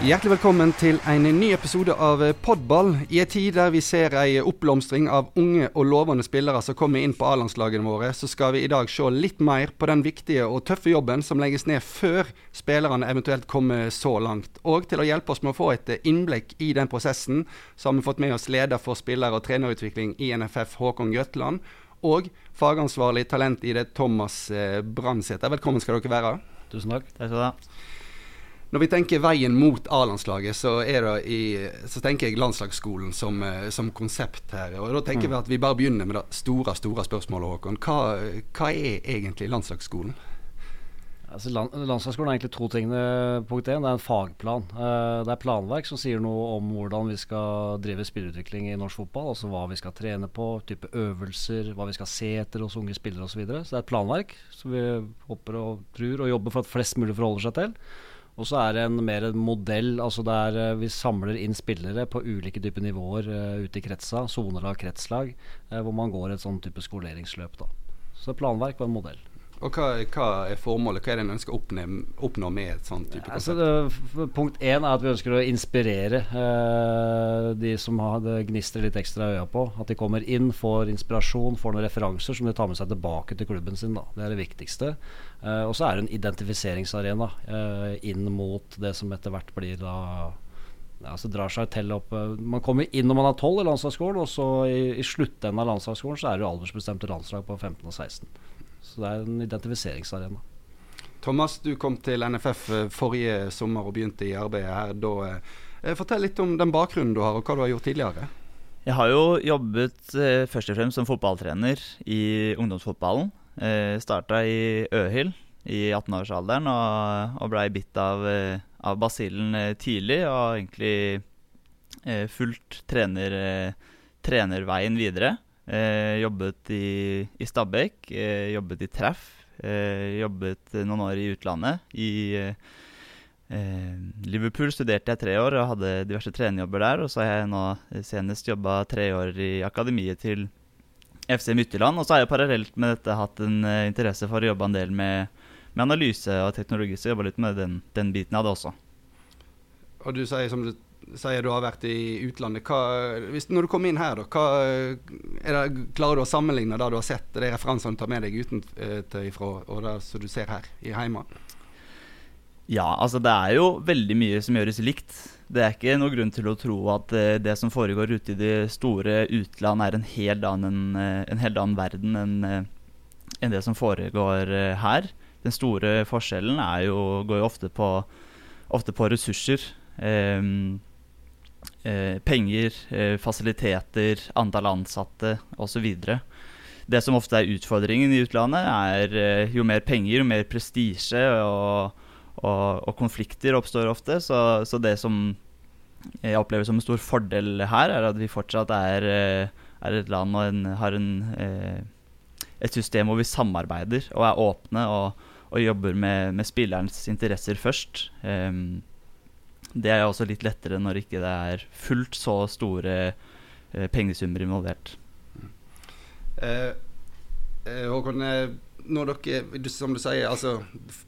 Hjertelig velkommen til en ny episode av Podball. I en tid der vi ser en oppblomstring av unge og lovende spillere som kommer inn på A-landslagene våre, så skal vi i dag se litt mer på den viktige og tøffe jobben som legges ned før spillerne eventuelt kommer så langt. Og til å hjelpe oss med å få et innblikk i den prosessen, så har vi fått med oss leder for spiller- og trenerutvikling i NFF, Håkon Grøtland, og fagansvarlig talent i det, Thomas eh, Brandsæter. Velkommen skal dere være. Tusen takk. Takk skal du ha. Når vi tenker veien mot A-landslaget, så, så, tenker jeg landslagsskolen som, eh, som, konsept her. Og Da tenker mm. vi at vi bare begynner med det store store spørsmålet, Håkon. Hva, hva er egentlig landslagsskolen? Altså, land, landslagsskolen er egentlig to ting. Punkt én det er en fagplan. Uh, det er planverk som sier noe om hvordan vi skal drive spillerutvikling i norsk fotball. Altså hva vi skal trene på, type øvelser, hva vi skal se etter hos unge spillere osv. Så, videre. så det er et planverk som vi håper og tror og jobber for at flest mulig forholder seg til. Og så er det en mer en modell, altså der uh, vi samler inn spillere på ulike typer nivåer uh, ute i kretsa, sonelag, kretslag, uh, hvor man går et sånn type skoleringsløp. da. Så planverk var en modell. Og hva, hva, er formålet? Hva er det en ønsker å oppnå, oppnå med et sånt type konsept? Altså punkt én er at vi ønsker å inspirere eh, de som har det gnistrer litt ekstra i øya på. At de kommer inn, får inspirasjon, får noen referanser som de tar med seg tilbake til klubben sin. Da. Det er det viktigste. Eh, og så er det en identifiseringsarena eh, inn mot det som etter hvert blir da ja, så drar seg til opp eh, Man kommer inn når man er 12 i landslagsskolen, og så i, i sluttenden av landslagsskolen så er det jo aldersbestemte landslag på 15 og 16. Så det er en identifiseringsarena. Thomas, du kom til NFF eh, forrige sommer og begynte i arbeidet her. Da, eh, fortell litt om den bakgrunnen du har, og hva du har gjort tidligere. Jeg har jo jobbet eh, først og fremst som fotballtrener i ungdomsfotballen. Eh, Starta i Øhild i 18-årsalderen og, og blei bitt av, eh, av basillen eh, tidlig. Og egentlig eh, fulgt trener, trenerveien videre. Eh, jobbet i, i Stabekk, eh, jobbet i Treff. Eh, jobbet noen år i utlandet. I eh, Liverpool studerte jeg tre år og hadde diverse trenerjobber der. Og så har jeg nå senest jobba tre år i akademiet til FC Mytterland. Og så har jeg parallelt med dette hatt en uh, interesse for å jobbe en del med, med analyse og teknologi, så jeg jobba litt med den, den biten av det også. Og du sier som du sier du har vært i utlandet. Hva, hvis, når du kommer inn her, da, hva, det, klarer du å sammenligne det du har sett, de referansene du tar med deg utenfra, og det som du ser her i hjemme? Ja, altså det er jo veldig mye som gjøres likt. Det er ikke noe grunn til å tro at uh, det som foregår ute i det store utland, er en helt annen, uh, en helt annen verden enn enn det som foregår her. Den store forskjellen jo, går jo ofte på, ofte på ressurser. Um, eh, penger, eh, fasiliteter, antall ansatte osv. Det som ofte er utfordringen i utlandet, er eh, jo mer penger, jo mer prestisje og, og, og, konflikter oppstår ofte. Så, så, det som jeg opplever som en stor fordel her, er at vi fortsatt er, eh, er et land og en, har en, eh, et system hvor vi samarbeider og er åpne og, og jobber med, med spillerens interesser først. Um, det er også litt lettere når ikke det er fullt så store eh, pengesummer involvert. Eh, eh, Håkon, eh, når dere, som du sier, altså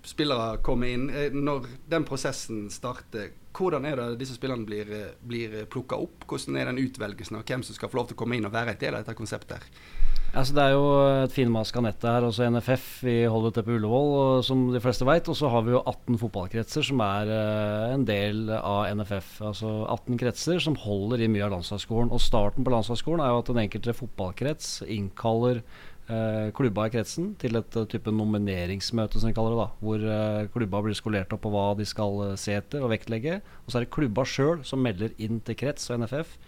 spillere kommer inn. Eh, når den prosessen starter, hvordan er det disse spillerne blir, blir plukka opp? Hvordan er den utvelgelsen av hvem som skal få lov til å komme inn og være en del av dette konseptet? her? Altså, det er jo et finmaska nett her, også NFF. Vi holder til på Ullevål, som de fleste veit. Og så har vi jo 18 fotballkretser som er uh, en del av NFF. Altså 18 kretser som holder i mye av landslagsskolen. Og starten på landslagsskolen er jo at den enkelte fotballkrets innkaller uh, klubba i kretsen til et uh, type nomineringsmøte, som vi kaller det. da Hvor klubba blir skolert opp på hva de skal se etter og vektlegge. Og så er det klubba sjøl som melder inn til krets og NFF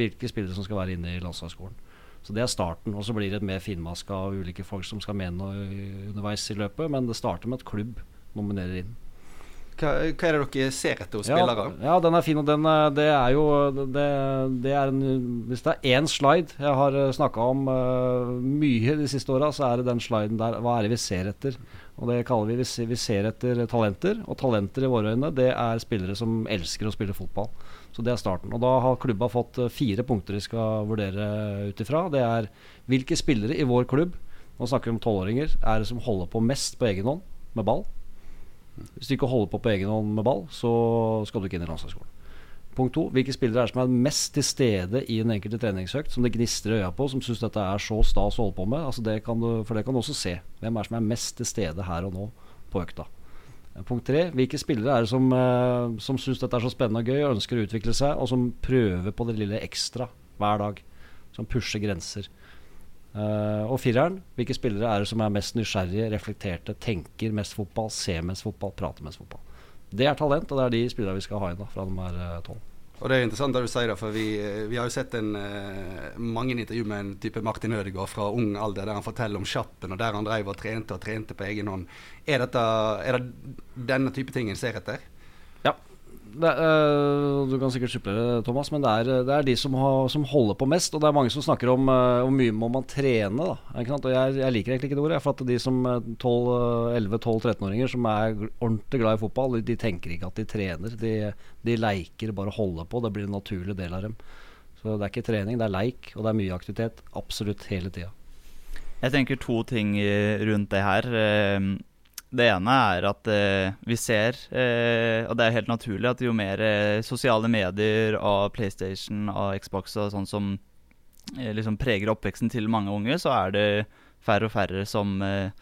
hvilke spillere som skal være inne i landslagsskolen. Så det er starten. Og så blir det et mer finmaska av ulike folk som skal mene noe underveis i løpet. Men det starter med at klubb nominerer inn. Hva, hva er det dere ser etter hos ja, spillere? Ja, den er fin. Og den, det er jo det, det er en, Hvis det er én slide jeg har eh, snakka om uh, mye de siste åra, så er det den sliden der. Hva er det vi ser etter? Og det kaller vi Vi ser etter talenter. Og talenter i våre øyne, det er spillere som elsker å spille fotball. Så det er starten. Og da har klubba fått eh, fire punkter de skal vurdere ut ifra. Det er hvilke spillere i vår klubb, nå snakker vi om tolvåringer, er det som holder på mest på egen hånd med ball. Hvis du ikke holder på på egen hånd med ball, så skal du ikke inn i landslagsskolen. Punkt to, hvilke spillere er det som er mest til stede i den enkelte treningsøkt, som det gnistrer i øya på, som syns dette er så stas å holde på med? Altså det du, for det kan du også se. Hvem er det som er mest til stede her og nå på økta? Punkt tre, hvilke spillere er det som, uh, som syns dette er så spennende og gøy og ønsker å utvikle seg, og som prøver på det lille ekstra hver dag? Som pusher grenser. Uh, og fireren, hvilke spillere er det som er mest nysgjerrige, reflekterte, tenker mest fotball, ser mest fotball, prater mest fotball? Det er talent, og det er de spillerne vi skal ha inn da, fra de er eh, tolv. Og Det er interessant det du sier, for vi, eh, vi har jo sett en, uh, mange intervju med en type Martin Ødegaard fra ung alder, der han forteller om sjappen, og der han drev og trente og trente på egen hånd. Er, dette, er det denne type ting en ser etter? Det, uh, du kan sikkert supplere, Thomas, men det er, det er de som, har, som, holder på mest. Og det er mange som snakker om uh, hvor mye må man trene. Da, og jeg, jeg, liker egentlig ikke det ordet. For at de som 11-12-13-åringer som er ordentlig glad i fotball, de, tenker ikke at de trener. De, de leker, bare holder på. Det blir en naturlig del av dem. Så det er ikke trening, det er leik, og det er mye aktivitet absolutt hele tida. Jeg tenker to ting rundt det her. Det ene er at eh, vi ser, eh, og det er helt naturlig, at jo mer eh, sosiale medier av PlayStation og Xbox og sånn som eh, liksom preger oppveksten til mange unge, så er det færre og færre som, eh,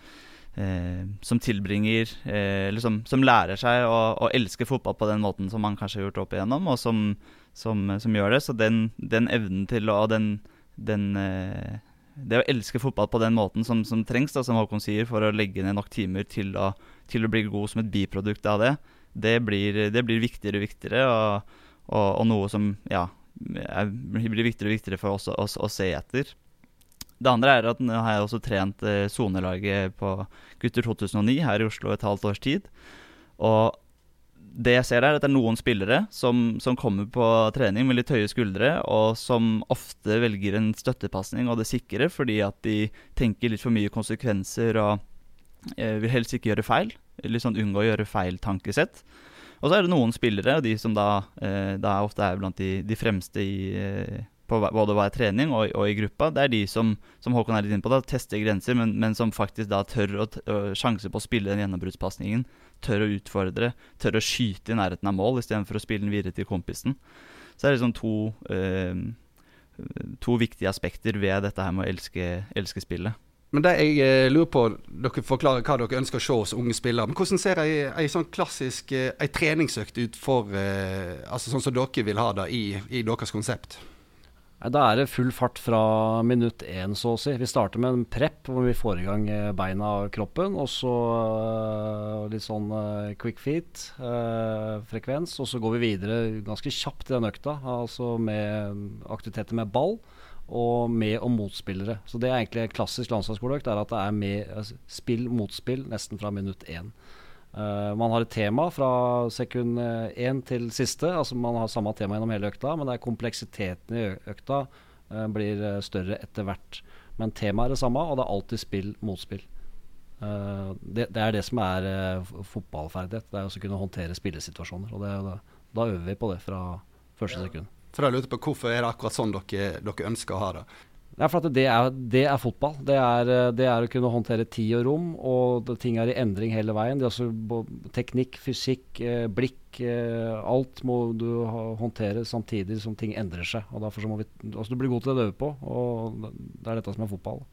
eh, som tilbringer Eller som, som, lærer seg å, å, elske fotball på den måten som man kanskje har gjort opp igjennom, og som, som gjør det. Så den, den evnen til å den, den det å elske fotball på den måten som, som trengs, da, som Håkon sier, for å legge ned nok timer til å, til å bli god som et biprodukt av det, det blir, det blir viktigere og viktigere. Og, og, og, noe som ja, blir viktigere og viktigere for oss å, å, se etter. Det andre er at nå har jeg også trent sonelaget eh, på Gutter 2009 her i Oslo et halvt års tid. Og det jeg ser er at det er noen spillere som, som, kommer på trening med litt høye skuldre, og som ofte velger en støttepasning og det sikre fordi at de tenker litt for mye konsekvenser og eh, vil helst ikke gjøre feil. Litt sånn unngå å gjøre feil tankesett. Og så er det noen spillere, og de som da, eh, da ofte er blant de, de fremste i, eh, på både hver trening og, og, i gruppa. Det er de som, som Håkon er litt inne på, da, tester grenser, men, men som faktisk da tør å, sjanse på å spille den gjennombruddspasningen tør å utfordre, tør å skyte i nærheten av mål istedenfor å spille den videre til kompisen. Så det er liksom to, eh, to viktige aspekter ved dette her med å elske, elske spillet. Men det jeg eh, lurer på, Dere forklarer hva dere ønsker å se hos unge spillere. Men hvordan ser ei, ei sånn klassisk ei eh, treningsøkt ut for eh, altså Sånn som dere vil ha det i, i deres konsept? Da er det full fart fra minutt én, så å si. Vi starter med en prep hvor vi får i gang eh, beina og kroppen. Og så uh, litt sånn uh, quick feet-frekvens. Uh, og så går vi videre ganske kjapt i den økta, altså med aktiviteter med ball. Og med og motspillere. Så det er egentlig en klassisk landslagsskoleøkt. Er at det er med, altså, spill motspill nesten fra minutt én. Uh, man har et tema fra sekund én til siste. Altså Man har samme tema gjennom hele økta, men det er kompleksiteten i økta uh, blir uh, større etter hvert. Men temaet er det samme, og det er alltid spill motspill. Det, det, er det som er fotballferdighet. Det er å kunne håndtere spillesituasjoner. Og det, da, da, øver vi på det fra første sekund. For jeg lurte på Hvorfor er det akkurat sånn dere, dere ønsker å ha det? Ja, for det er, det, er, fotball. Det er, det er, å kunne håndtere tid og rom, og det, ting er i endring hele veien. Det er også teknikk, fysikk, eh, blikk. Eh, alt må du håndtere samtidig som ting endrer seg. Og derfor må vi, altså Du blir god til å øver på, og det er dette som er fotball.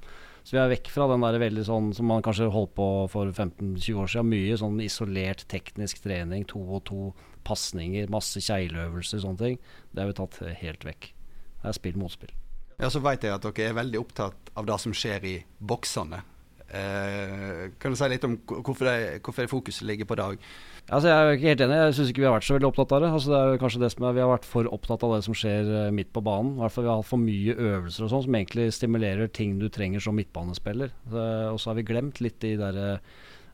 Så vi er vekk fra den der veldig sånn som man kanskje holdt på for 15-20 år siden. Mye sånn isolert teknisk trening, to og to pasninger, masse keileøvelser, sånne ting. Det har vi tatt helt vekk. Det er spill mot spill. Ja, Så vet jeg at dere er veldig opptatt av det som skjer i boksene. Eh, kan du si litt om hvorfor det, hvorfor det fokuset ligger på dag? Altså, jeg er ikke helt enig. Jeg syns ikke vi har vært så veldig opptatt av det. Altså, det er kanskje det som er, Vi har vært for opptatt av det som skjer uh, midt på banen. I hvert fall Vi har hatt for mye øvelser og sånn som egentlig stimulerer ting du trenger som midtbanespiller. Så, og så har vi glemt litt de der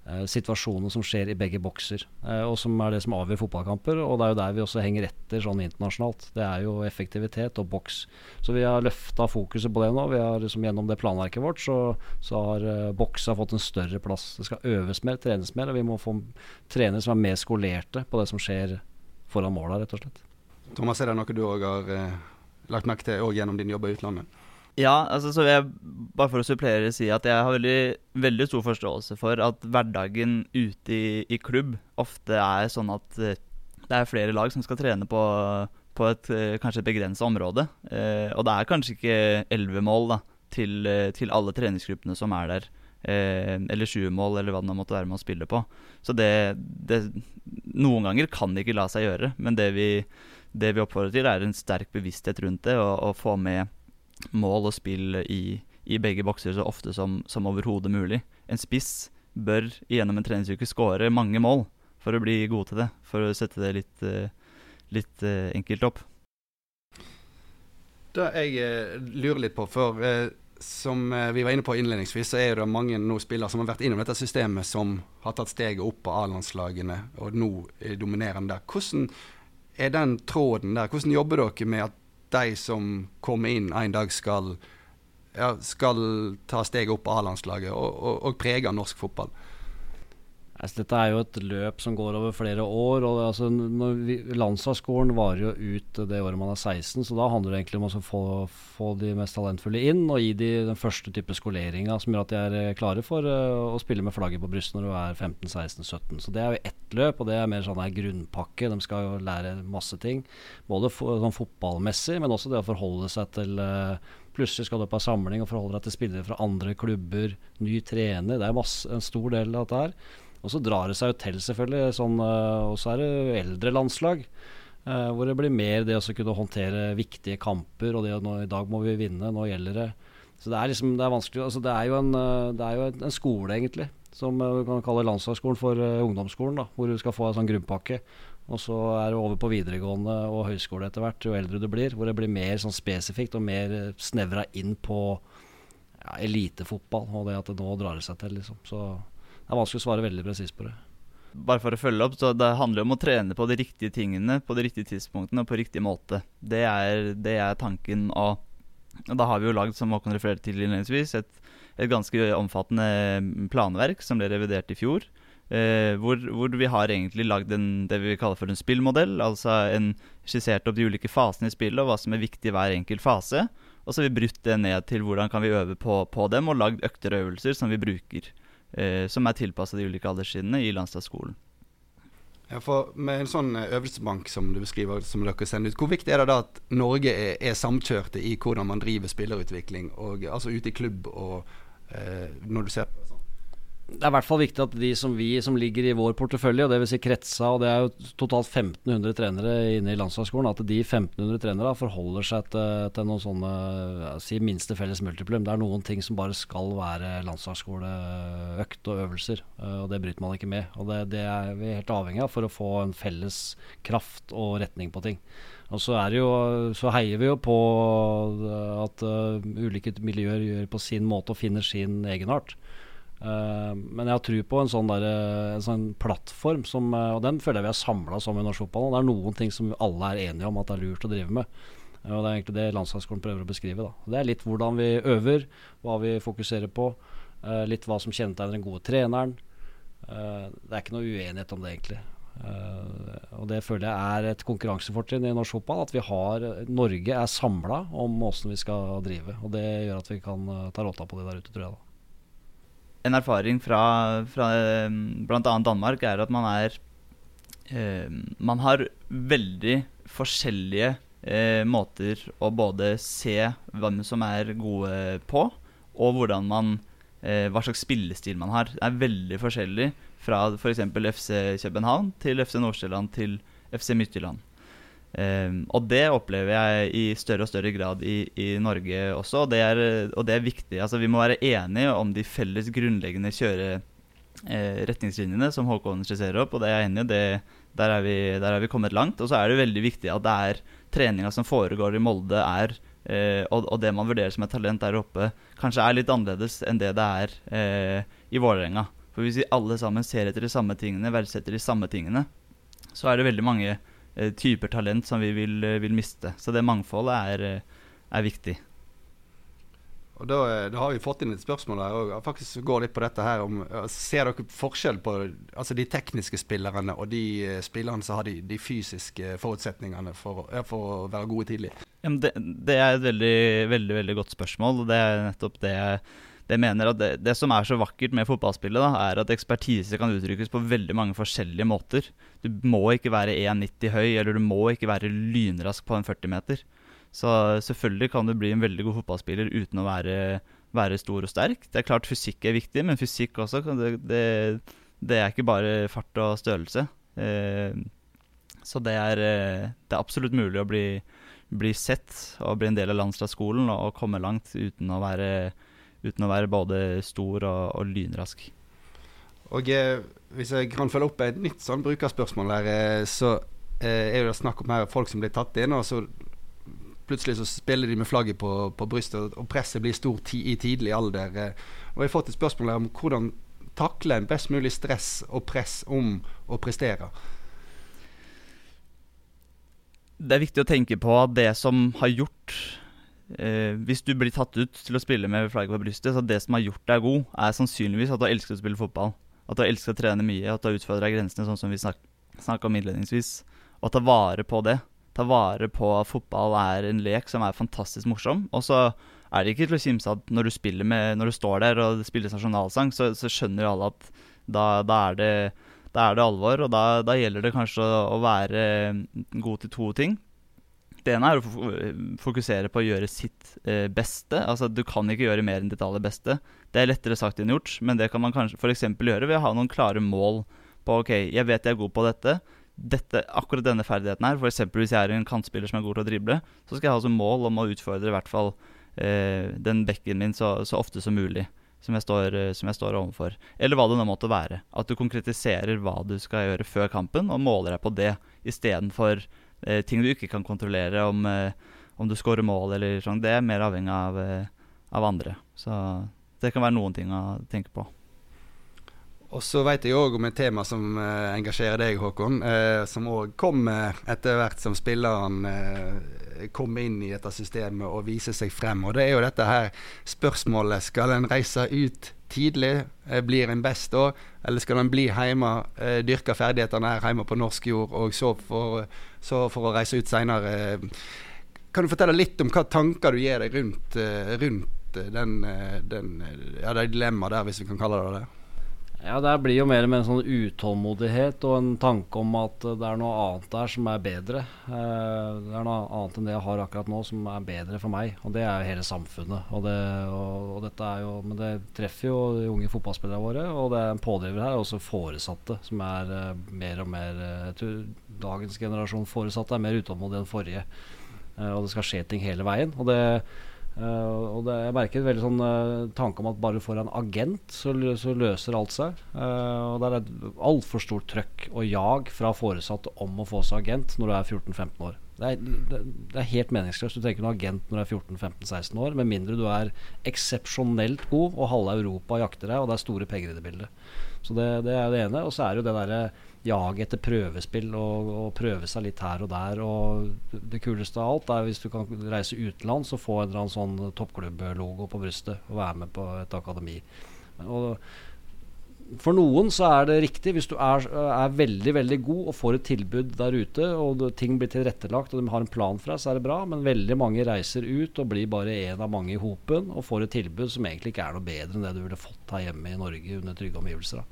eh, situasjoner som skjer i begge bokser, eh, og som er det som avgjør fotballkamper. Og det er jo der vi også henger etter sånn internasjonalt. Det er jo effektivitet og boks. Så vi har løfta fokuset på det nå. Vi har liksom Gjennom det planverket vårt så, så har uh, boks fått en større plass. Det skal øves mer, trenes mer, og vi må få trenere som er mer skolerte på det som skjer foran måla, rett og slett. Thomas, er det noe du òg har eh, lagt merke til gjennom din jobb i utlandet? Ja, altså så jeg bare for å supplere si at jeg har veldig, veldig stor forståelse for at hverdagen ute i, i klubb ofte er sånn at eh, det er flere lag som skal trene på, på et eh, kanskje begrensa område. Eh, og det er kanskje ikke elleve mål da, til, eh, til alle treningsgruppene som er der. Eh, eller 20 mål, eller hva det måtte være med å spille på. Så det, det Noen ganger kan det ikke la seg gjøre, men det vi, det vi oppfordrer til, er en sterk bevissthet rundt det, og, og få med mål og spill i, i begge bokser så ofte som, som overhodet mulig. En spiss bør gjennom en treningsuke skåre mange mål for å bli god til det. For å sette det litt, eh, litt uh, enkelt opp. Det jeg uh, lurer litt på, for som vi var inne på innledningsvis, så er det mange nå spillere som har vært innom dette systemet, som har tatt steget opp på A-landslagene og nå dominerer den der. Hvordan er den tråden der? Hvordan jobber dere med at de som kommer inn en dag, skal, ja, skal ta steget opp på A-landslaget og, og, og prege norsk fotball. Altså, dette er jo et løp som går over flere år. og altså, Landslagsskolen varer jo ut det året man er 16, så da handler det egentlig om å få, få de mest talentfulle inn og gi de den første type skoleringa som gjør at de er eh, klare for uh, å spille med flagget på brystet når du er 15-16-17. Så det er jo ett løp, og det er mer sånn her grunnpakke. De skal jo lære masse ting. Både sånn fotballmessig, men også det å forholde seg til uh, Plutselig skal du på samling og forholde deg til spillere fra andre klubber, ny trener. Det er masse, en stor del av dette her. Og så drar det seg jo til, selvfølgelig. Sånn, uh, og så er det eldre landslag. Uh, hvor det blir mer det å kunne håndtere viktige kamper. Og det nå, i dag må vi vinne, nå gjelder det. Så det er liksom, det er vanskelig altså, Det er jo en, uh, det er jo en skole, egentlig. Som vi kan kalle landslagsskolen for ungdomsskolen. da Hvor du skal få en sånn grunnpakke. Og så er det over på videregående og høyskole etter hvert, jo eldre du blir. Hvor det blir mer sånn spesifikt og mer snevra inn på ja, elitefotball. Og det at det nå drar det seg til, liksom. Så det er vanskelig å svare veldig presist på det. Bare for å følge opp, så Det handler om å trene på de riktige tingene på de riktige tidspunktene og på riktig måte. Det er, det er tanken. Og, da har vi jo lagd, som Håkon refererte til innledningsvis, et, et, ganske omfattende planverk som ble revidert i fjor. Eh, hvor, hvor, vi har egentlig lagd det vi kaller for en spillmodell. Altså en skissert opp de ulike fasene i spillet og hva som er viktig i hver enkelt fase. Og så har vi brutt det ned til hvordan kan vi øve på, på dem, og lagd økter og øvelser som vi bruker eh, som er tilpassa de ulike alderstrinnene i landslagsskolen. Ja, for Med en sånn eh, øvelsesbank som du beskriver, som dere sender ut, hvor viktig er det da at Norge er, er samkjørte i hvordan man driver spillerutvikling, og, altså ute i klubb og eh, når du ser på det er i hvert fall viktig at de som vi som ligger i vår portefølje, og dvs. Si kretsa, og det er jo totalt 1500 trenere inne i landslagsskolen, at de 1500 trenere forholder seg til, til noen sånne si minste felles multiplum. Det er noen ting som bare skal være landslagsskoleøkt og øvelser, eh, og det bryter man ikke med. Og det, det, er vi helt avhengig av for å få en felles kraft og retning på ting. Og så, jo, så heier vi jo på at uh, ulike miljøer gjør på sin måte og finner sin egenart. Uh, men jeg har tro på en sånn, der, en sånn plattform, som, uh, og den føler jeg vi har samla som i norsk fotball. Det er noen ting som alle er enige om at det er lurt å drive med. Og Det er egentlig det landslagsskolen prøver å beskrive. Da. Det er litt hvordan vi øver, hva vi fokuserer på. litt hva som kjennetegner den gode treneren. det er ikke noe uenighet om det, egentlig. og Det føler jeg er et konkurransefortrinn i norsk fotball. At vi har, Norge er samla om åssen vi skal drive. Og Det gjør at vi kan ta råta på det der ute, tror jeg. da en erfaring fra, fra eh, bl.a. Danmark er at man er eh, Man har veldig forskjellige eh, måter å både se hvem som er gode på, og hvordan man, eh, hva slags spillestil man har. Det er veldig forskjellig fra f.eks. FC København til FC Nordsjælland til FC Midtjylland. Um, og det opplever jeg i større og større grad i, i Norge også, og det, er, og det, er, viktig. Altså, vi må være enige om de felles grunnleggende kjøreretningslinjene eh, som Håkon skisserer opp, og det er jeg enig i. Der, er vi, der er vi kommet langt. Og så er det veldig viktig at det er treninga som foregår i Molde, er eh, og, og, det man vurderer som et talent der oppe, kanskje er litt annerledes enn det det er eh, i Vålerenga. For hvis vi alle sammen ser etter de samme tingene, verdsetter de samme tingene, så er det veldig mange typer talent som vi vil, eh, vil, miste. Så det mangfoldet er, eh, er viktig. Og da, eh, da, har vi fått inn et spørsmål her og faktisk går litt på dette her om Ser dere forskjell på altså de tekniske spillerne og de spillerne som har de, de fysiske forutsetningene for, for, å være gode tidlig? Det, det, er et veldig, veldig, veldig godt spørsmål. og Det er nettopp det jeg det mener at det, det, som er så vakkert med fotballspillet, da, er at ekspertise kan uttrykkes på veldig mange forskjellige måter. Du må ikke være 1,90 høy, eller du må ikke være lynrask på en 40-meter. Så selvfølgelig kan du bli en veldig god fotballspiller uten å være, være stor og sterk. Det er klart fysikk er viktig, men fysikk også det, det, det er ikke bare fart og størrelse. Eh, så det er, eh, det er, absolutt mulig å bli, bli sett og bli en del av landslagsskolen og, komme langt uten å være uten å være både stor og, og lynrask. Og eh, Hvis jeg kan følge opp et nytt sånn brukerspørsmål her, eh, så eh, er det snakk om her folk som blir tatt inn, og så plutselig så spiller de med flagget på, på brystet, og presset blir stort i tidlig alder. Eh. Og Jeg har fått et spørsmål her om hvordan takle en best mulig stress og press om å prestere. Det er viktig å tenke på at det som har gjort eh, Hvis du blir tatt ut til å spille med flagget på brystet, så det som har gjort deg god, er sannsynligvis at du har elsket å spille fotball. At du har elsket å trene mye, at du har utfordra grensene, sånn som vi snak snakka om innledningsvis. Og ta vare på det. Ta vare på at fotball er en lek som er fantastisk morsom. Og så er det ikke til å kimse at når du, spiller med, når du står der og det spilles nasjonalsang, så, så skjønner alle at da, da, er det, da, er det, alvor. Og da, da gjelder det kanskje å, å være god til to ting. Det ene er å fokusere på å gjøre sitt eh, beste. Altså, Du kan ikke gjøre mer enn ditt aller beste. Det er lettere sagt enn gjort, men det kan man kanskje f.eks. gjøre ved å ha noen klare mål på OK, jeg vet jeg er god på dette. dette akkurat denne ferdigheten her, f.eks. hvis jeg er en kantspiller som er god til å drible, så skal jeg ha som mål om å utfordre i hvert fall eh, den bekken min så, så, ofte som mulig. Som jeg, står, eh, som jeg står overfor. Eller hva det nå måtte være. At du konkretiserer hva du skal gjøre før kampen, og måler deg på det istedenfor eh, ting du ikke kan kontrollere, om, eh, om du scorer mål eller sånn. Det er mer avhengig av, eh, av, andre. Så det kan være noen ting å tenke på. Og så vet jeg òg om et tema som eh, engasjerer deg, Håkon. Eh, som òg kom etter hvert som spilleren eh, kom inn i dette systemet og vise seg frem. Og det er jo dette her spørsmålet Skal en reise ut tidlig? Eh, blir en best da? Eller skal en bli hjemme, eh, dyrke ferdighetene her hjemme på norsk jord, og så for, så for å reise ut seinere? Kan du fortelle litt om hva tanker du gir deg rundt, eh, rundt den, den, ja, det dilemmaet der, hvis vi kan kalle det det? Ja, Det blir jo mer med en sånn utålmodighet og en tanke om at det er noe annet der som er bedre. Eh, det er noe annet enn det jeg har akkurat nå som er bedre for meg. Og det er jo hele samfunnet. Og det, og, og dette er jo, men det treffer jo de unge fotballspillerne våre. Og det er en pådriver her, også foresatte, som er uh, mer og mer uh, Jeg tror dagens generasjon foresatte er mer utålmodige enn forrige. Og det skal skje ting hele veien. Og det Uh, og det, jeg merker en veldig sånn uh, tanke om at bare du får en agent, så, så løser alt seg. Uh, og Det er et altfor stort trøkk og jag fra foresatte om å få seg agent når du er 14-15 år. Det er, det, det er, helt meningsløst. Du trenger ikke noen agent når du er 14-15-16 år, med mindre du er eksepsjonelt god og halve Europa jakter deg, og det er store penger i det bildet. Så det, det er det ene. Og så er det jo det derre jaget etter prøvespill og, og, prøve seg litt her og der. Og det kuleste av alt er hvis du kan reise utenlands og få en eller annen sånn toppklubblogo på brystet og være med på et akademi. Og for noen så er det riktig. Hvis du er, er, veldig veldig god og får et tilbud der ute, og ting blir tilrettelagt og de har en plan for deg, så er det bra. Men veldig mange reiser ut og blir bare en av mange i hopen og får et tilbud som egentlig ikke er noe bedre enn det du ville fått her hjemme i Norge under trygge omgivelser.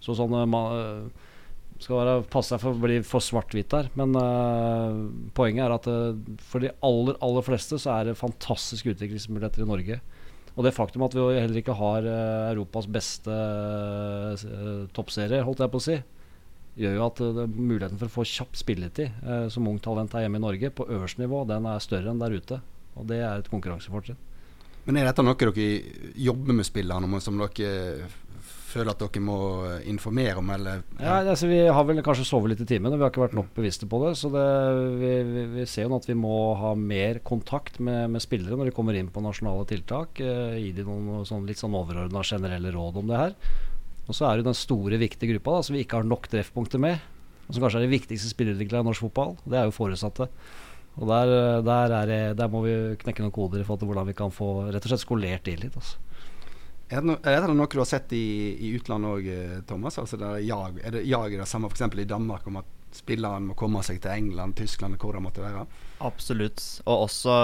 Så sånn uh, skal være, passe seg for å bli for svart-hvitt der. Men uh, poenget er at uh, for de aller, aller fleste så er det fantastiske utviklingsmuligheter i Norge. Og det faktum at vi heller ikke har uh, Europas beste toppserie, holdt jeg på å si, gjør jo at muligheten for å få kjapp spilletid som ungt talent her hjemme i Norge, på øverste nivå, den er større enn der ute. Og det er et konkurransefortrinn. Men er dette noe dere jobber med spillerne om, som dere føler at dere må informere om, eller? Ja, altså, Vi har vel kanskje sovet litt i timen, og vi har ikke vært nok bevisste på det. Så det, vi, vi, vi, ser jo at vi må ha mer kontakt med, med spillere når de kommer inn på nasjonale tiltak. Eh, gi dem noen sånn, litt sånn overordna generelle råd om det her. Og så er det den store, viktige gruppa da, som vi ikke har nok treffpunkter med. Og som kanskje er de viktigste spillerutviklerne i norsk fotball. Det er jo foresatte. Og der, eh, der, det, der, må vi knekke noen koder i forhold til hvordan vi kan få rett og slett skolert de litt. Altså. Er det, noe du har sett i, i utlandet òg, eh, Thomas? Altså der jag, er det jag det samme f.eks. i Danmark om at spillerne må komme seg til England, Tyskland, hvor det måtte være? Absolutt. Og også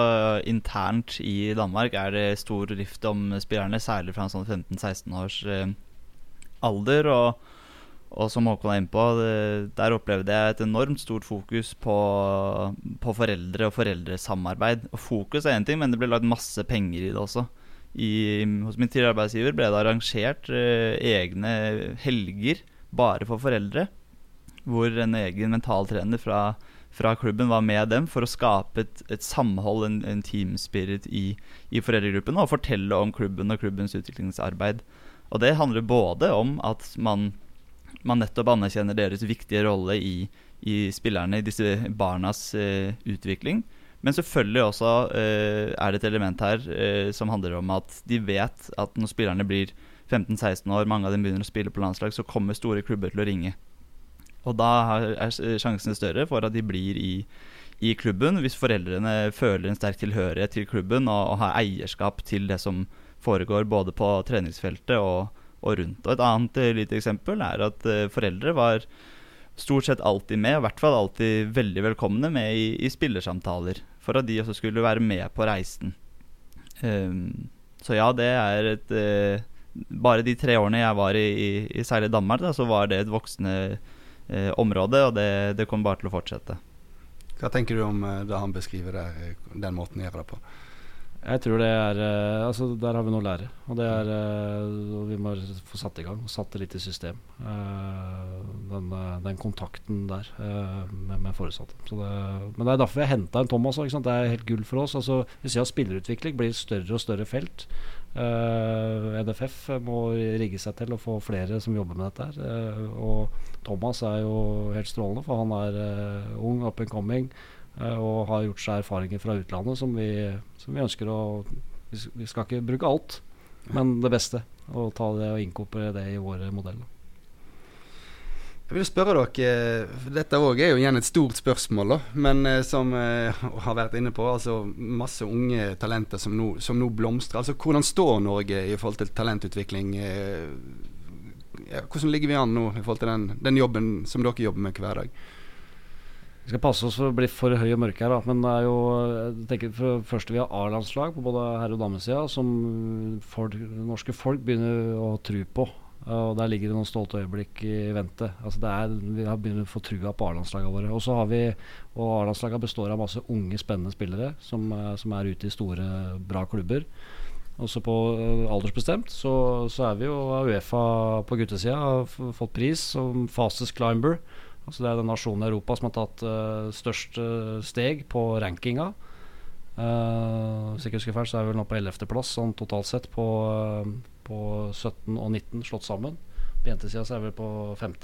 internt i Danmark er det stor rift om spillerne, særlig fra en sånn 15-16 års eh, alder. Og, og, som Håkon er inne på, der opplevde jeg et enormt stort fokus på, på foreldre og foreldresamarbeid. Og fokus er én ting, men det ble lagd masse penger i det også i, hos min tidligere arbeidsgiver ble det arrangert eh, egne helger bare for foreldre. Hvor en egen mentaltrener fra, fra klubben var med dem for å skape et, et samhold, en, en teamspirit i, i foreldregruppen, og fortelle om klubben og klubbens utviklingsarbeid. Og det handler både om at man, man nettopp anerkjenner deres viktige rolle i, i spillerne, i disse barnas eh, utvikling, men selvfølgelig også eh, er det et element her eh, som handler om at de vet at når spillerne blir 15-16 år, mange av dem begynner å spille på landslag, så kommer store klubber til å ringe. Og da er sjansene større for at de blir i, i klubben, hvis foreldrene føler en sterk tilhørighet til klubben og, og har eierskap til det som foregår både på treningsfeltet og, og rundt. Og Et annet uh, lite eksempel er at uh, foreldre var stort sett alltid med, i hvert fall alltid veldig velkomne med i, i spillersamtaler for at de også skulle være med på reisen. Um, så ja, det er et uh, Bare de tre årene jeg var i, i, i særlig Danmark, da, så var det et voksende uh, område, og det, det kommer bare til å fortsette. Hva tenker du om uh, det han beskriver der, den måten å gjøre det på? Jeg tror det er uh, Altså, der har vi noe å lære. Og det er uh, Vi må få satt i gang. Og satt det litt i system. Uh, den, den, kontakten der med, med foresatte. Det, men det er derfor vi har henta en Thomas òg. Det er helt gull for oss. Altså, vi ser at spillerutvikling blir større og større felt. NFF må rigge seg til å få flere som jobber med dette her. og Thomas er jo helt strålende, for han er ung, up and coming. Eh, og har gjort seg erfaringer fra utlandet som vi, som vi ønsker å Vi skal ikke bruke alt, men det beste. Og ta det og inkorporere det i våre modeller. Jeg vil spørre dere, Dette er jo igjen et stort spørsmål, da, men eh, som eh, har vært inne på, altså masse unge talenter som nå, som nå, blomstrer. altså Hvordan står Norge i forhold til talentutvikling? Eh, hvordan ligger vi an nå i forhold til den, den jobben som dere jobber med hver dag? Vi skal passe oss for å bli for høy og mørk her, da. men det er jo jeg tenker for det første vi har A-landslag på både herre- og damesida som folk, norske folk begynner å tro på. Og Der ligger det noen stolte øyeblikk i vente. Altså det er, vi har begynt å få trua på A-landslagene våre. Og så har vi, og A-landslagene består av masse unge, spennende spillere som, som er ute i store, bra klubber. Også på uh, aldersbestemt så, så, er vi jo av Uefa på guttesida har fått pris som fastest climber. Altså det er den nasjonen i Europa som har tatt uh, størst uh, steg på rankinga. Uh, hvis jeg ikke husker feil, så er vi vel nå på 11.-plass sånn totalt sett på, uh, på 17 og 19 slått sammen. På jentesida så er vi på 5.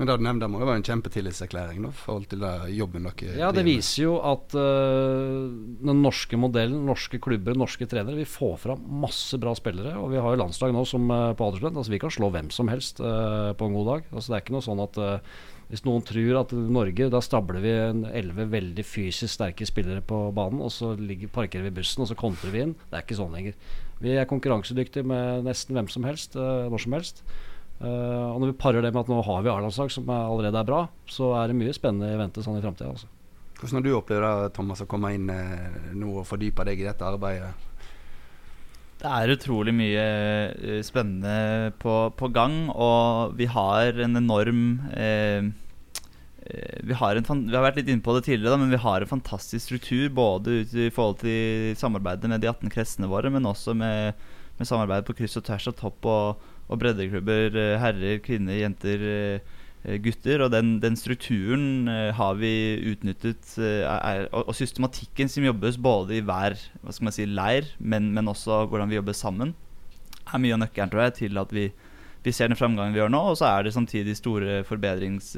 Men det du nevnte, må jo være en kjempetillitserklæring i forhold til jobben dere Ja, det viser jo at uh, den norske modellen, norske klubber, norske trenere, vi får fram masse bra spillere. Og vi har jo landslag nå som uh, på aldersbønn. Altså, vi kan slå hvem som helst uh, på en god dag. Altså, det er ikke noe sånn at hvis noen tror at Norge Da stabler vi elleve veldig fysisk sterke spillere på banen, og så ligger, parkerer vi bussen, og så kontrer vi inn. Det er ikke sånn lenger. Vi er konkurransedyktige med nesten hvem som helst, uh, når som helst. Uh, og når vi parer det med at nå har vi A-landslag som er allerede er bra, så er det mye spennende i vente sånn i framtida. Altså. Hvordan har du opplevd det, Thomas, å komme inn eh, nå og fordype deg i dette arbeidet? Det er utrolig mye uh, spennende på, på, gang, og vi har en enorm eh, vi, har en, vi har vært litt inne på det tidligere, da, men vi har en fantastisk struktur. Både i forhold til samarbeidet med de 18 kretsene våre, men også med, med samarbeidet på kryss og tvers av topp og, og breddeklubber. Herrer, kvinner, jenter Eh, gutter. Og den, den strukturen uh, har vi utnyttet, uh, er, og, systematikken som jobbes både i hver hva skal man si, leir, men, men også hvordan vi jobber sammen, er mye av nøkkelen tror jeg, til at vi, vi ser den framgangen vi gjør nå. Og så er det samtidig store forbedrings,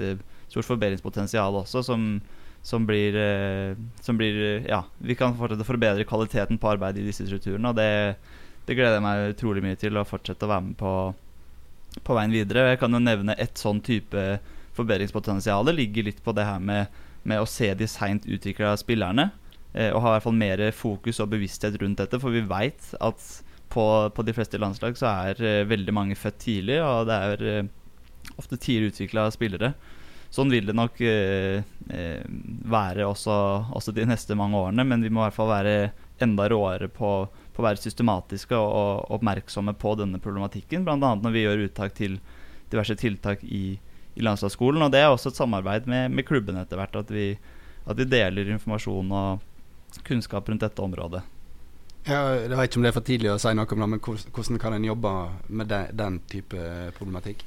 stort forbedringspotensial også, som, som blir, som blir Ja, vi kan fortsette å forbedre kvaliteten på arbeidet i disse strukturene, og det, det gleder jeg meg utrolig mye til å fortsette å være med på på veien videre. Jeg kan jo nevne et sånn type forbedringspotensial Det ligger litt på det her med, med å se de seint utvikla spillerne. Eh, og ha i hvert fall mer fokus og bevissthet rundt dette, for vi veit at på, på, de fleste landslag så er eh, veldig mange født tidlig, og det er eh, ofte tidlig utvikla spillere. Sånn vil det nok uh, være også, også, de neste mange årene, men vi må i hvert fall være enda råere på, på å være systematiske og, og, oppmerksomme på denne problematikken, bl.a. når vi gjør uttak til diverse tiltak i, i landslagsskolen. Og det er også et samarbeid med, med klubben etter hvert, at vi, at vi deler informasjon og kunnskap rundt dette området. Jeg vet ikke om det er for tidlig å si noe om det, men hvordan kan en jobbe med den, den type problematikk?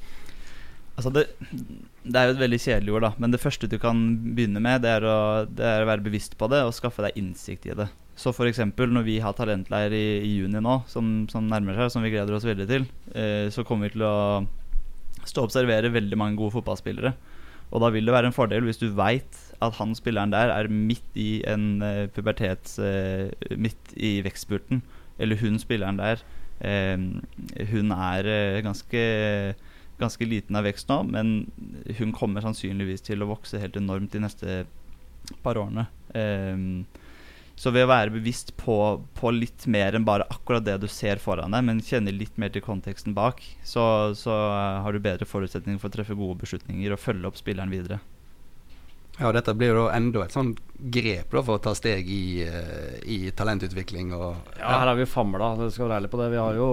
Altså det, det, er jo et veldig kjedelig ord, da. Men det første du kan begynne med, det er, å, det er å være bevisst på det og skaffe deg innsikt i det. Så f.eks. når vi har talentleir i, i juni nå, som, som, nærmer seg, som vi gleder oss veldig til, eh, så kommer vi til å stå og observere veldig mange gode fotballspillere. Og da vil det være en fordel hvis du veit at han spilleren der er midt i en eh, pubertets Eh, Midt i vekstspurten. Eller hun spilleren der. Uh, hun er ganske, ganske liten av vekst nå, men hun kommer sannsynligvis til å vokse helt enormt de neste par årene. Uh, så ved å være bevisst på, på, litt mer enn bare akkurat det du ser foran deg, men kjenne litt mer til konteksten bak, så, så har du bedre forutsetninger for å treffe gode beslutninger og følge opp spilleren videre. Ja, dette blir jo enda et sånn grep da, for å ta steg i, uh, i talentutvikling. Og, ja. ja. her har vi famla, det skal være ærlig på det. Vi har jo,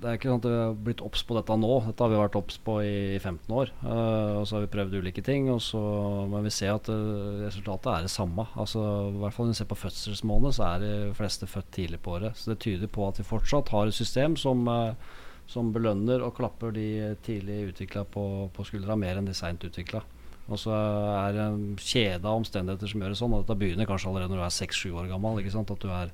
det er ikke sånn at vi har blitt obs på dette nå. Dette har vi vært obs på i 15 år. Uh, og så har vi prøvd ulike ting. Og så, men vi ser at uh, resultatet er det samme. Altså, I hvert fall når vi ser på fødselsmåned, så er de fleste født tidlig på året. Så det tyder på at vi fortsatt har et system som, som belønner og klapper de tidlig utvikla på, på skuldra mer enn de seint utvikla. Og så er det en kjede av omstendigheter som gjør det sånn. Og dette begynner kanskje allerede når du er seks-sju år gammel. Ikke sant? At du er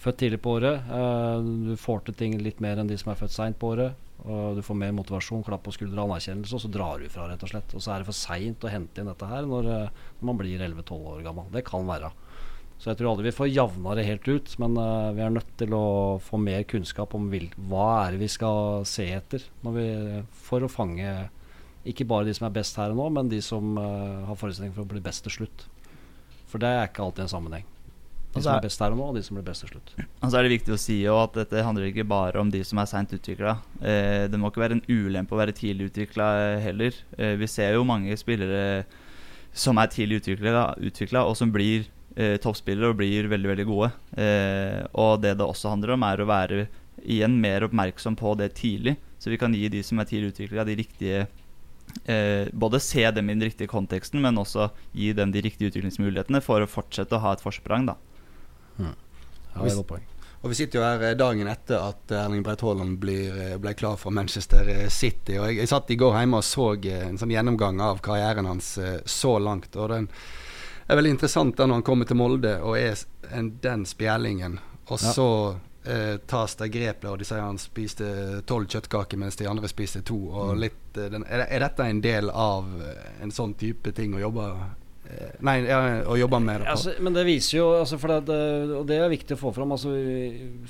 født tidlig på året. Uh, du får til ting litt mer enn de som er født seint på året. Og du får mer motivasjon, klapp på skuldra, anerkjennelse, og så drar du fra, rett og slett. Og så er det for seint å hente inn dette her når, uh, når man blir 11-12 år gammel. Det kan være. Så jeg tror aldri vi får javna det helt ut, men uh, vi er nødt til å få mer kunnskap om hva er det vi skal se etter vi, for å fange ikke bare de som er best her og nå, men de som uh, har forestilling for å bli best til slutt. For det er ikke alltid en sammenheng. De altså som er best her og nå, og de som blir best til slutt. Altså er det viktig å si at dette handler ikke bare om de som er seint utvikla. Eh, det må ikke være en ulempe å være tidlig utvikla heller. Eh, vi ser jo mange spillere som er tidlig utvikla, og som blir eh, toppspillere og blir veldig veldig gode. Eh, og det det også handler om, er å være igjen mer oppmerksom på det tidlig. Så vi kan gi de som er tidlig utvikla, de riktige eh, både se dem i den riktige konteksten, men også gi dem de riktige utviklingsmulighetene for å fortsette å ha et forsprang. da. Mm. Ja, det er poeng. Og Vi sitter jo her eh, dagen etter at Erling Breit Haaland eh, ble klar for Manchester eh, City. og jeg, jeg, satt i går hjemme og så en sånn gjennomgang av karrieren hans så langt. og den er veldig interessant da når han kommer til Molde og er en, den spjellingen. Og ja. Eh, tas det grep der, og de sier han spiste tolv kjøttkaker mens de andre spiste to. Og mm. litt, eh, den, er, er, dette en del av eh, en sånn type ting å jobbe nei, ja, å jobbe med det. Altså, men det viser jo altså det, Og det er viktig å få fram. Altså,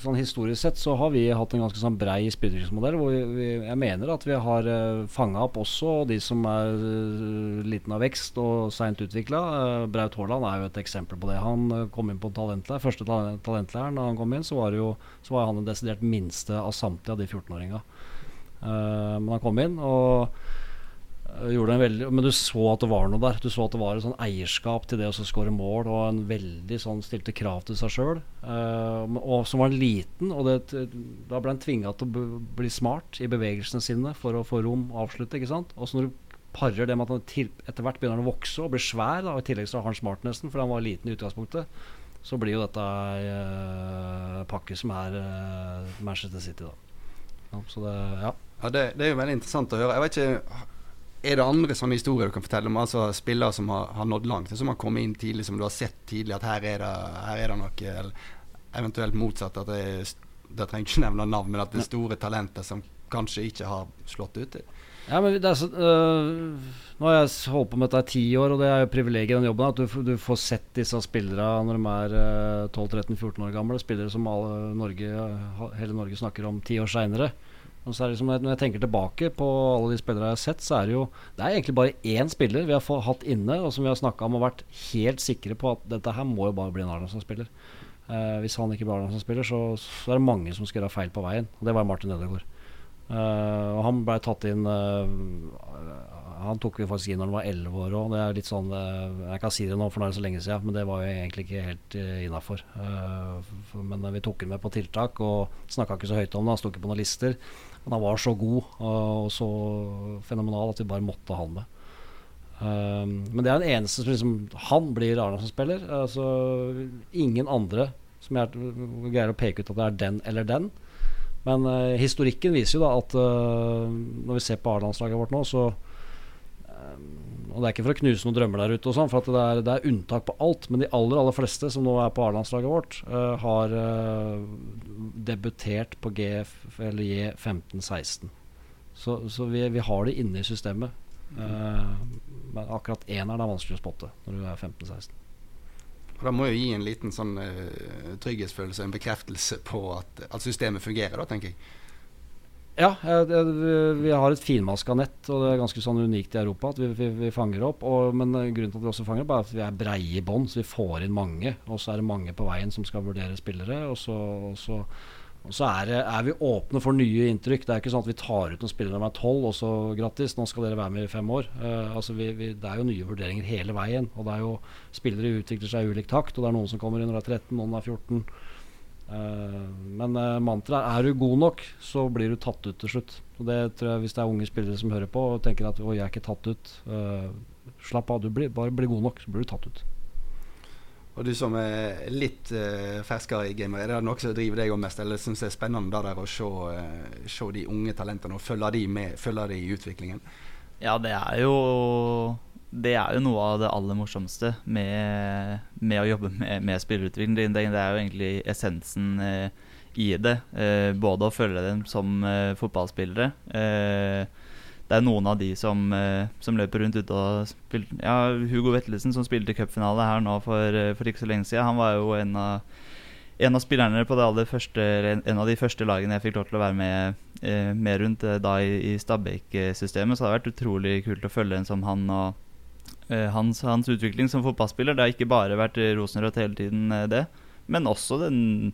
sånn Historisk sett så har vi hatt en ganske sånn brei spydringsmodell. Hvor vi, vi, jeg mener at vi har uh, eh, fanga opp også de som er uh, liten av vekst og seint utvikla. Uh, Braut Haaland er jo et eksempel på det. Han uh, kom inn på talentleir, første talentleiren da han kom inn, så var, jo, så var han den desidert minste av samtlige av de 14-åringa. men han kom inn. og Veldig, men du så at det var noe der. Du så at det var et sånn eierskap til det å skåre mål, og en veldig sånn stilte krav til seg sjøl. Uh, og som var liten, og det, da ble han tvinga til å bli smart i bevegelsene sine for å få rom og avslutte. ikke sant? Og så når du parer det med at han til, etter hvert begynner han å vokse og blir svær, da, og i tillegg så har han smartnessen fordi han var liten i utgangspunktet, så blir jo dette ei uh, pakke som er uh, Manchester City, da. Ja, så det, ja. ja det, det, er jo veldig interessant å høre. Jeg vet ikke er det andre sånne historier du kan fortelle om? Altså Spillere som har, har nådd langt, som har kommet inn tidlig, som du har sett tidlig at her er det, her er det noe eller Eventuelt motsatt, at det, det trenger ikke nevne navn, men at det er store talenter som kanskje ikke har slått ut. Ja, men det er så, øh, Nå har jeg holdt på med dette i ti år, og det er jo privilegiet i den jobben at du, du, får sett disse spillerne når de er øh, 12-13-14 år gamle. Spillere som alle Norge, hele Norge snakker om ti år seinere. Og så er det liksom, Når jeg tenker tilbake på alle de spillere jeg har sett, så er det jo Det er egentlig bare én spiller vi har hatt inne, og som vi har snakka om og vært helt sikre på at dette her må jo bare bli en Arendalsson-spiller. Eh, hvis han ikke blir Arendalsson-spiller, så, så, er det mange som skal gjøre feil på veien. Og det var Martin Ødegaard. Eh, og han ble tatt inn eh, han tok vi faktisk inn når han var elleve år òg. Det er litt sånn Jeg kan si det nå, for nå er det så lenge siden, men det var jo egentlig ikke helt uh, innafor. Uh, men vi tok ham med på tiltak og snakka ikke så høyt om det. Han sto ikke på noen lister. Men han var så god uh, og så fenomenal at vi bare måtte ha han med. Um, men det er den eneste som liksom Han blir Arendalsson-spiller. Altså, ingen andre som jeg greier å peke ut at det er den eller den. Men uh, historikken viser jo da at når vi ser på A-landslaget vårt nå, så og det er ikke for å knuse noen drømmer der ute, og sånn, for det er, det, er, unntak på alt. Men de aller aller fleste som nå er på A-landslaget vårt, uh, har uh, debutert på GF eller J15-16. Så, så vi, vi, har det inne i systemet. Uh, men akkurat eneren er vanskelig å spotte når du er 15-16. Og Det må jo gi en liten sånn trygghetsfølelse, en bekreftelse på at, at systemet fungerer, da, tenker jeg. Ja, vi har et finmaska nett, og det er ganske sånn unikt i Europa at vi, vi, vi fanger opp. Og, men grunnen til at vi også fanger opp, er at vi er breie i bånn, så vi får inn mange. Og så er det mange på veien som skal vurdere spillere. Og så, og så, og så er, er, vi åpne for nye inntrykk. Det er ikke sånn at vi tar ut noen spillere er tolv, og så grattis, nå skal dere være med i fem år. Uh, altså vi, det er jo nye vurderinger hele veien. Og det er jo spillere utvikler seg i ulik takt, og det er noen som kommer inn når de er 13, noen er 14. Uh, men uh, mantraet er du god nok, så blir du tatt ut til slutt. Og det tror jeg Hvis det er unge spillere som hører på og tenker at 'å, jeg er ikke tatt ut', uh, slapp av. Du blir, bare bli god nok, så blir du tatt ut. Og du som er litt uh, ferskere i gamet, er det noe som driver deg mest? Eller syns det er spennende der, der å se, uh, se, de unge talentene og følge de, med, følge de i utviklingen? Ja, det er jo det er jo noe av det aller morsomste med, med å jobbe med, med spillerutvikling. Det, det, er jo egentlig essensen eh, i det. Eh, både å følge dem som eh, fotballspillere. Eh, det er noen av de som, eh, som løper rundt ute og spiller Ja, Hugo Vettelsen som spilte cupfinale her nå for, eh, for, ikke så lenge siden, han var jo en av, en av spillerne på det aller første, en av de første lagene jeg fikk lov til å være med, med rundt da i, i Stabæk-systemet. Så det har vært utrolig kult å følge en som han. og hans, hans, utvikling som fotballspiller. Det har ikke bare vært rosenrødt hele tiden, eh, det. Men også den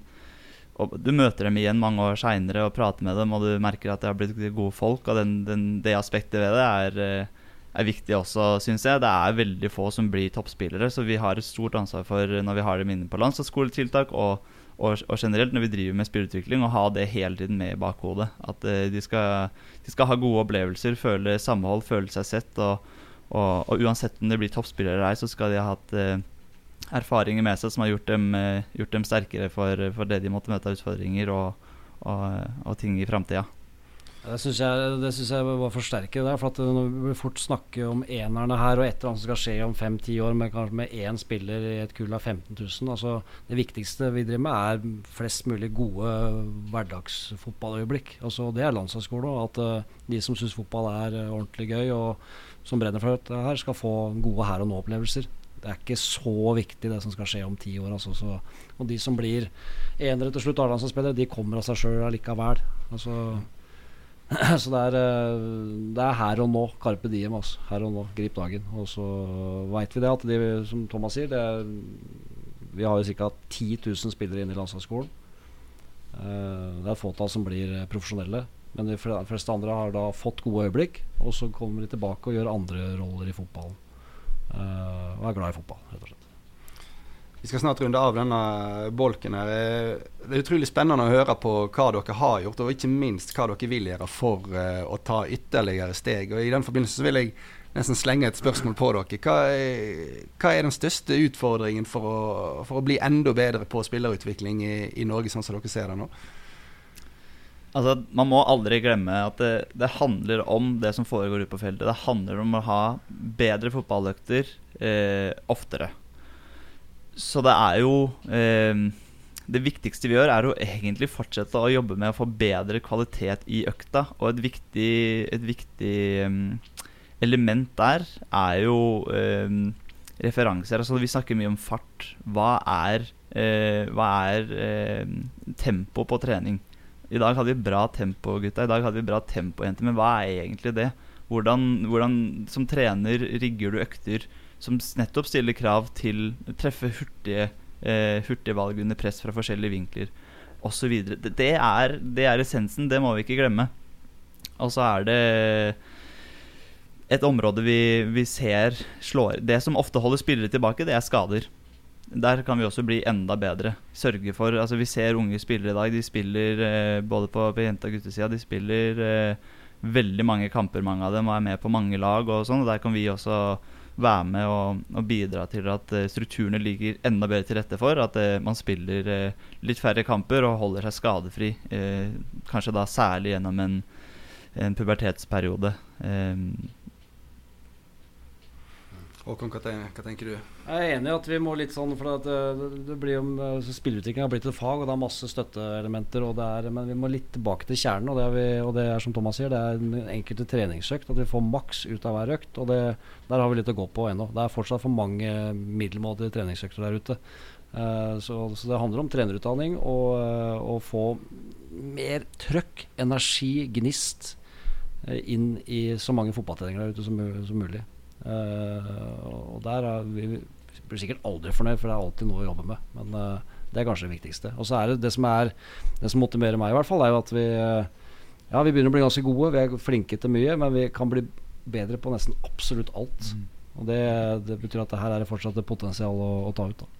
Du møter dem igjen mange år seinere og prater med dem, og du merker at de har blitt gode folk. Og den, den, det aspektet ved det er, eh, er viktig også, syns jeg. Det er veldig få som blir toppspillere, så vi har et stort ansvar for når vi har dem inne på landslagsskoletiltak og, og, og, generelt når vi driver med spillutvikling, å ha det hele tiden med i bakhodet. At de skal, de skal ha gode opplevelser, føle samhold, føle seg sett. og og, og, uansett om det blir toppspillere eller så skal de ha hatt eh, erfaringer med seg som har gjort dem, eh, gjort dem sterkere for, for, det de måtte møte av utfordringer og, og, og ting i framtida. Det syns jeg, det synes jeg bare forsterker det. For at Når vi fort snakker om enerne her, og et eller annet som skal skje om fem-ti år, med kanskje med én spiller i et kull av 15 000 altså Det viktigste vi driver med, er flest mulig gode hverdagsfotballøyeblikk. Altså, det er landslagsskole. At uh, de som syns fotball er uh, ordentlig gøy, og som brenner for dette her, skal få gode her og nå-opplevelser. Det er ikke så viktig det som skal skje om ti år. Altså, så, og de som blir enere til slutt, A-landslagsspillere, de kommer av seg sjøl allikevel. Altså, så det er, eh, det er, her og nå. Carpe diem. Altså. Her og nå. Grip dagen. Og så veit vi det at de, som Thomas sier, er, vi har jo ca. 10 000 spillere inne i landslagsskolen. Uh, det er et fåtall som blir profesjonelle. Men de fleste andre har da fått gode øyeblikk, og så kommer de tilbake og gjør andre roller i fotballen. Og er glad i fotball, rett og slett. Skal snart runde av denne bolken. her. Det er utrolig spennende å høre på hva dere har gjort, og ikke minst hva dere vil gjøre for uh, å ta ytterligere steg. Og I den forbindelse vil jeg nesten slenge et spørsmål på dere. Hva er, hva er den største utfordringen for å, for å, bli enda bedre på spillerutvikling i, i Norge, sånn som dere ser det nå? Altså, Man må aldri glemme at det, det, handler om det som foregår ute på feltet. Det handler om å ha bedre fotballøkter eh, oftere. Så det er jo eh, Det viktigste vi gjør, er å egentlig fortsette å jobbe med å få bedre kvalitet i økta. Og et viktig, et viktig um, element der er jo eh, referanser. Altså, vi snakker mye om fart. Hva er, eh, hva er eh, tempo på trening? I dag hadde vi bra tempo, gutta. I dag hadde vi bra tempo, jenter. Men hva er egentlig det? Hvordan, hvordan som trener rigger du økter som nettopp stiller krav til treffe hurtige, eh, hurtige valg under press fra forskjellige vinkler osv. Det, det, det er essensen, det må vi ikke glemme. Og så er det et område vi, vi ser slår Det som ofte holder spillere tilbake, det er skader. Der kan vi også bli enda bedre. Sørge for Altså Vi ser unge spillere i dag. De spiller eh, både på, på jente- og guttesida. De spiller eh, veldig mange kamper, mange av dem, og er med på mange lag. og sånn, og Der kan vi også være med og, og bidra til at eh, strukturene ligger enda bedre til rette for. At eh, man spiller eh, litt færre kamper og holder seg skadefri. Kanskje da særlig gjennom en, en pubertetsperiode. Eh, Håkon, hva tenker du? Jeg er enig i at vi må litt sånn For at det, det blir jo spillutvikling har blitt et fag, og det er masse støtteelementer. Er, men vi må litt tilbake til kjernen. Og det, vi, og det er som Thomas sier, det er den enkelte treningsøkt. At vi får maks ut av hver økt. Og det, der har vi litt å gå på ennå. Det er fortsatt for mange middelmådige treningsøkter der ute. Uh, så, så det handler om trenerutdanning og eh, å få mer trøkk, energi, gnist uh, inn i så mange fotballtreninger der ute som, som mulig. Eh, og der er vi blir sikkert aldri fornøyd, for det er alltid noe å jobbe med. Men uh, det er kanskje det viktigste. Og så er det det som er Det som motiverer meg, i hvert fall, er jo at vi eh, Ja, vi begynner å bli ganske gode. Vi er flinke til mye, men vi kan bli bedre på nesten absolutt alt. Og det, det betyr at det her er det fortsatt et potensial å, å ta ut. da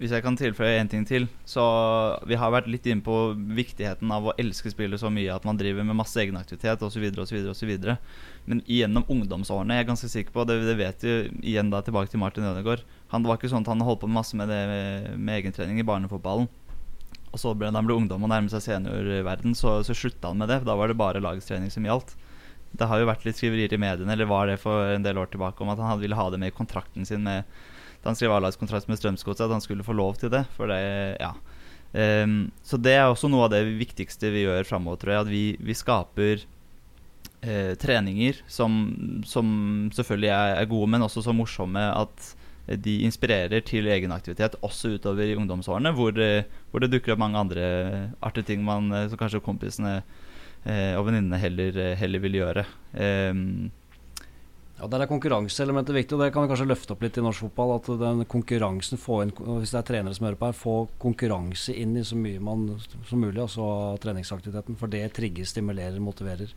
Hvis jeg kan tilføye én ting til Så Vi har vært litt inne på viktigheten av å elske spillet så mye at man driver med masse egenaktivitet osv. osv. Men gjennom ungdomsårene Jeg er ganske sikker på, det, det vet vi igjen da tilbake til Martin Ødegaard Han var ikke sånn at han holdt på masse med det med egentrening i barnefotballen. Og så ble, da han ble ungdom og nærmet seg seniorverden, så, så slutta han med det. Da var det bare lagstrening som gjaldt. Det har jo vært litt skriverier i mediene, eller var det for en del år tilbake, om at han ville ha det med i kontrakten sin med da han skrev A-lagskontrakt med Strømsgodset, at han skulle få lov til det. For det, ja. Um, så det er også noe av det viktigste vi gjør framover, tror jeg. At vi, vi skaper uh, treninger som, som selvfølgelig er, er gode, men også så morsomme at de inspirerer til egenaktivitet også utover i ungdomsårene, hvor, det- hvor det dukker opp mange andre artige ting man, eh, som kanskje kompisene eh, og venninnene heller, eh, heller vil gjøre. Ehm, Ja, Der er konkurranseelementet viktig, og det kan vi kanskje løfte opp litt i norsk fotball. At den konkurransen inn, Hvis det er trenere som hører på her, få konkurranse inn i så mye man, som mulig, altså treningsaktiviteten. For det trigger, stimulerer, motiverer.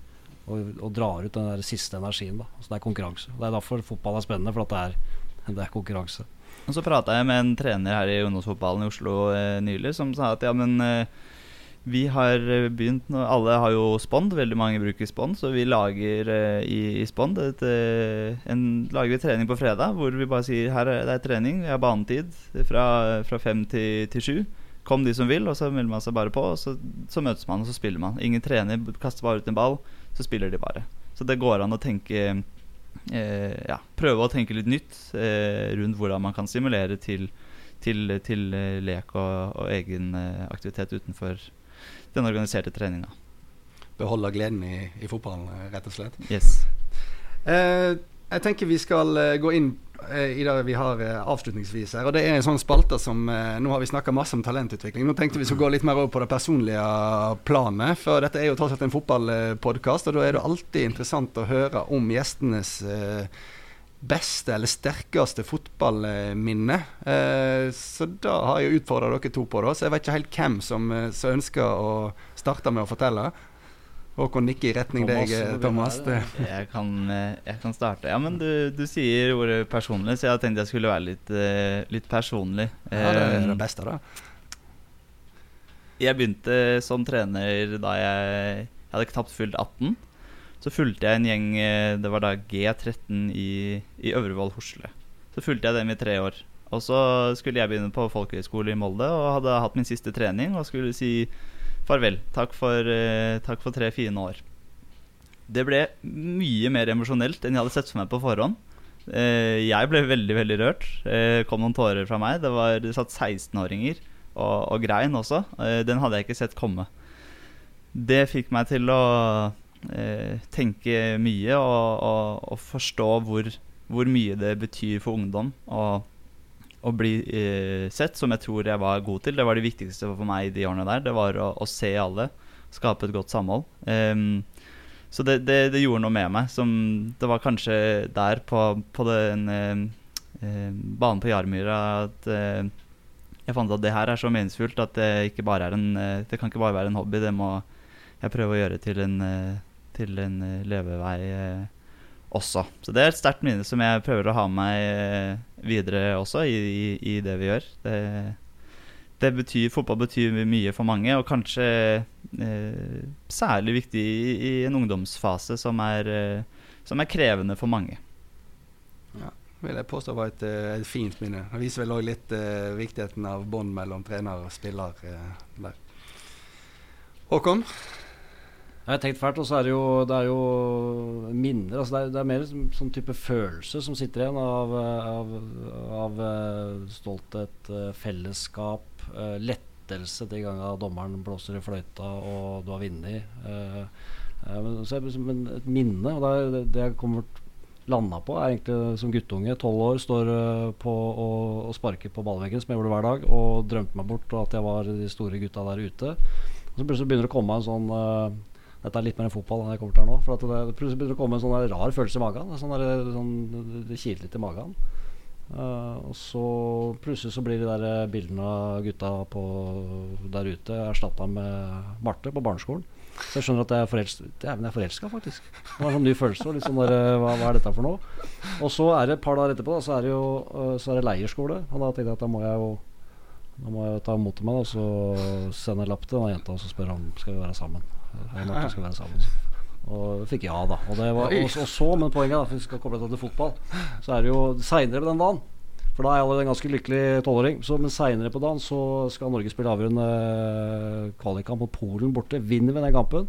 Og, og drar ut den der siste energien. da Så Det er konkurranse. Det er derfor fotball er spennende, for det er, det er konkurranse. Og så prata jeg med en trener her i ungdomsfotballen i Oslo eh, nylig som sa at ja, men eh, vi har eh, begynt Alle har jo Spond, veldig mange bruker Spond, så vi lager eh, i, i Spond et, eh, en, lager vi trening på fredag hvor vi bare sier her er det er trening, vi har banetid fra, fra fem til, til sju. Kom de som vil, og så melder man seg bare på, og så, så møtes man og så spiller man. Ingen trener, kaster bare ut en ball, så spiller de bare. Så det går an å tenke eh, ja, prøve å tenke litt nytt eh, rundt hvordan man kan stimulere til, til, til lek og, og egen aktivitet utenfor den organiserte treninga. Beholde gleden i, i fotballen, rett og slett. Yes. Eh, jeg tenker vi skal eh, gå inn eh, i det vi har eh, avslutningsvis her. Og det er en sånn spalte som eh, Nå har vi snakka masse om talentutvikling. Nå tenkte vi skulle gå litt mer over på det personlige planet. For dette er jo tross alt en fotballpodkast, og da er det alltid interessant å høre om gjestenes eh, beste eller sterkeste fotballminne. Eh, så da har jeg utfordra dere to på, det. Så jeg vet ikke helt hvem som, eh, som ønsker å starte med å fortelle. Håkon nikker i retning Thomas, deg, eh, Thomas. Jeg kan, jeg kan starte. Ja, men du, du sier ordet personlig, så jeg tenkte jeg skulle være litt, litt personlig. Ja, det er det beste, da. Jeg begynte som trener da jeg, jeg hadde knapt fylt 18. Så fulgte jeg en gjeng eh, Det var da G13 i, i Øvrevoll Hosle. Så fulgte jeg dem i tre år. Og så skulle jeg begynne på folkehøyskole i Molde og hadde hatt min siste trening og skulle si farvel. Takk for, eh, takk for tre fine år. Det ble mye mer emosjonelt enn jeg hadde sett for meg på forhånd. Eh, jeg ble veldig, veldig rørt. Det kom noen tårer fra meg. Det, var, det satt 16-åringer og, og grein også. Den hadde jeg ikke sett komme. Det fikk meg til å tenke mye og, og, og forstå hvor, hvor mye det betyr for ungdom å, å bli eh, sett, som jeg tror jeg var god til. Det var det viktigste for meg de årene der. Det var å, å se alle. skape et godt samhold. Um, så det, det, det, gjorde noe med meg. Som, det var kanskje der på, på den eh, banen på Jarmyra at eh, jeg fant at det her er så meningsfullt at det, ikke bare er en, uh, det kan ikke bare være en hobby. Det må jeg prøve å gjøre til en, til en levevei også. Så det er et sterkt minne som jeg prøver å ha med meg videre også i, i, i det vi gjør. Det, det betyr, fotball betyr mye for mange, og kanskje eh, særlig viktig i, i, en ungdomsfase som er, eh, som er krevende for mange. Ja, vil jeg påstå var et, eh, et fint minne. Det viser vel òg litt eh, viktigheten av bånd mellom trener og spiller eh, der. Håkon? Jeg har tenkt fælt, og så er det jo, det er jo minner. Altså det, er, det, er, mer sånn, type følelse som sitter igjen av, av, av eh, stolthet, fellesskap, uh, lettelse de gangene dommeren blåser i fløyta og du har vunnet. Men, et minne. og det, det jeg kommer landa på, er egentlig som guttunge. Tolv år, står på og, og, sparker på ballveggen, som jeg gjorde hver dag, og drømte meg bort og at jeg var de store gutta der ute. Og så plutselig begynner det å komme en sånn dette er litt mer enn fotball enn jeg kommer til her nå. For det, begynner å komme en sånn rar følelse i magen. Sånn der, sånn, det kiler litt i magen. Uh, og så plutselig så blir de der eh, bildene av gutta på, der ute erstatta med Marte på barneskolen. Så jeg skjønner at jeg er forelska. Faktisk. Det var sånn ny følelse. Litt sånn der, eh, hva, hva, er dette for noe? Og så er det et par dager etterpå, da, så er det jo så er det leirskole. Og da tenkte jeg at da må jeg jo Da må jeg ta mot meg og så sende en lapp til den jenta og så spørre om skal vi være sammen. Jeg og skal være sammen. Og fikk ja, da. Og, var, og, og, så, men poenget, da, for vi skal koble det til fotball, så er det jo seinere den dagen For da er jeg allerede en ganske lykkelig tolvåring. Men seinere på dagen så skal Norge spille avgjørende eh, kvalikkamp mot Polen borte. Vinner vi den kampen,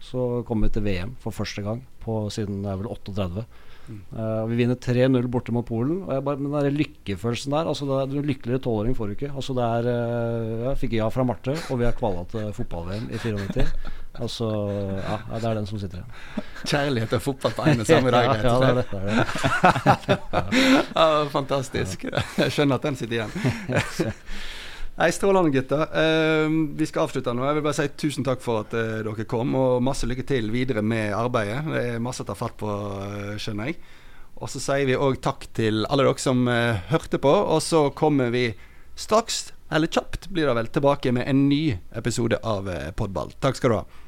så kommer vi til VM for første gang på siden det er vel 38. Uh, vi vinner 3-0 borte mot Polen. Og jeg bare, men den lykkefølelsen der altså det er, Du lykkeligere tolvåring får du ikke. Altså det er, uh, jeg fikk ja fra Marte, og vi har kvala til fotball-VM i 94. Altså, ja, det er den som sitter igjen. Kjærlighet og fotball på ene samme dag. ja, ja, det er det. det, er det. ja, fantastisk. Jeg skjønner at den sitter igjen. Nei, Strålende, gutter. Uh, vi skal avslutte nå. Jeg vil bare si tusen takk for at uh, dere kom, og masse lykke til videre med arbeidet. Det er masse å ta fatt på, uh, skjønner jeg. Og så sier vi òg takk til alle dere som eh, hørte på. Og så kommer vi straks, eller kjapt blir det vel, tilbake med en ny episode av Podball. Takk skal du ha.